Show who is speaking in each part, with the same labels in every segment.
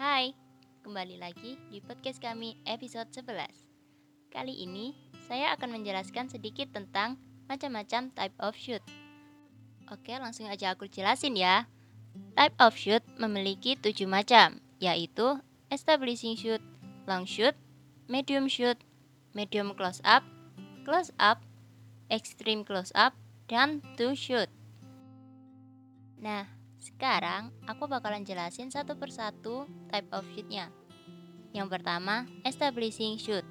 Speaker 1: Hai, kembali lagi di podcast kami episode 11 Kali ini saya akan menjelaskan sedikit tentang macam-macam type of shoot. Oke langsung aja aku jelasin ya. Type of shoot memiliki tujuh macam Yaitu establishing shoot, long shoot, medium shoot, medium close up, close up, extreme close up, dan two shoot. Nah, sekarang aku bakalan jelasin satu persatu type of shoot-nya. Yang pertama, establishing shoot.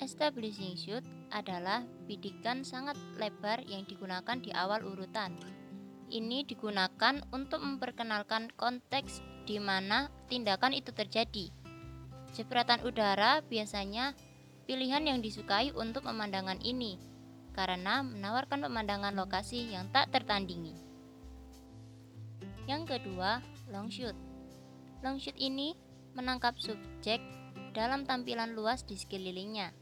Speaker 1: Establishing shoot adalah bidikan sangat lebar yang digunakan di awal urutan. Ini digunakan untuk memperkenalkan konteks di mana tindakan itu terjadi. Jepratan udara biasanya pilihan yang disukai untuk pemandangan ini karena menawarkan pemandangan lokasi yang tak tertandingi. Yang kedua, long shoot. Long shoot ini menangkap subjek dalam tampilan luas di sekelilingnya.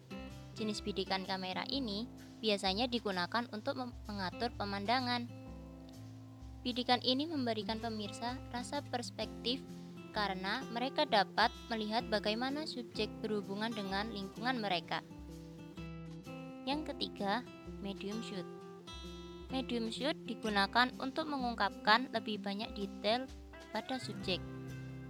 Speaker 1: Jenis bidikan kamera ini biasanya digunakan untuk mengatur pemandangan. Bidikan ini memberikan pemirsa rasa perspektif karena mereka dapat melihat bagaimana subjek berhubungan dengan lingkungan mereka. Yang ketiga, medium shoot. Medium shoot digunakan untuk mengungkapkan lebih banyak detail pada subjek,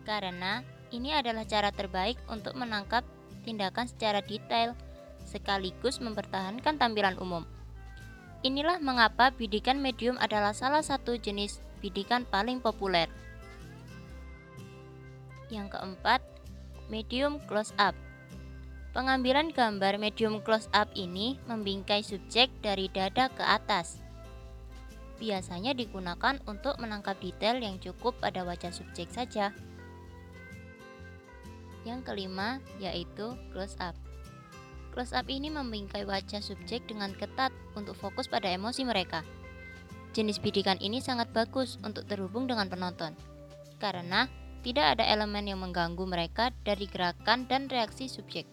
Speaker 1: karena ini adalah cara terbaik untuk menangkap tindakan secara detail sekaligus mempertahankan tampilan umum. Inilah mengapa bidikan medium adalah salah satu jenis bidikan paling populer. Yang keempat, medium close up. Pengambilan gambar medium close up ini membingkai subjek dari dada ke atas biasanya digunakan untuk menangkap detail yang cukup pada wajah subjek saja. Yang kelima yaitu close up. Close up ini membingkai wajah subjek dengan ketat untuk fokus pada emosi mereka. Jenis bidikan ini sangat bagus untuk terhubung dengan penonton, karena tidak ada elemen yang mengganggu mereka dari gerakan dan reaksi subjek.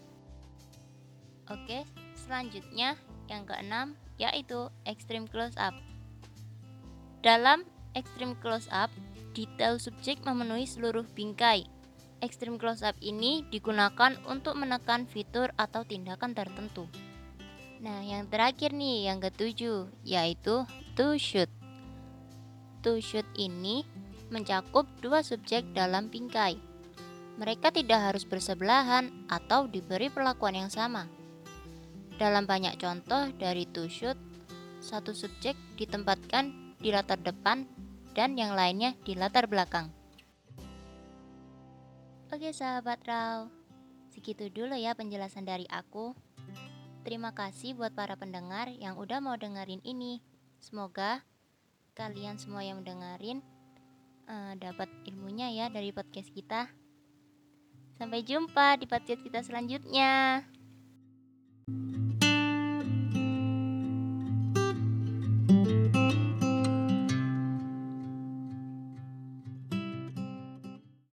Speaker 1: Oke, selanjutnya yang keenam yaitu extreme close up. Dalam extreme close up, detail subjek memenuhi seluruh bingkai. Extreme close up ini digunakan untuk menekan fitur atau tindakan tertentu. Nah, yang terakhir nih, yang ketujuh, yaitu two shoot. Two shoot ini mencakup dua subjek dalam bingkai. Mereka tidak harus bersebelahan atau diberi perlakuan yang sama. Dalam banyak contoh dari two shoot, satu subjek ditempatkan di latar depan dan yang lainnya di latar belakang. Oke sahabat Rau, segitu dulu ya penjelasan dari aku. Terima kasih buat para pendengar yang udah mau dengerin ini. Semoga kalian semua yang mendengarin uh, dapat ilmunya ya dari podcast kita. Sampai jumpa di podcast kita selanjutnya.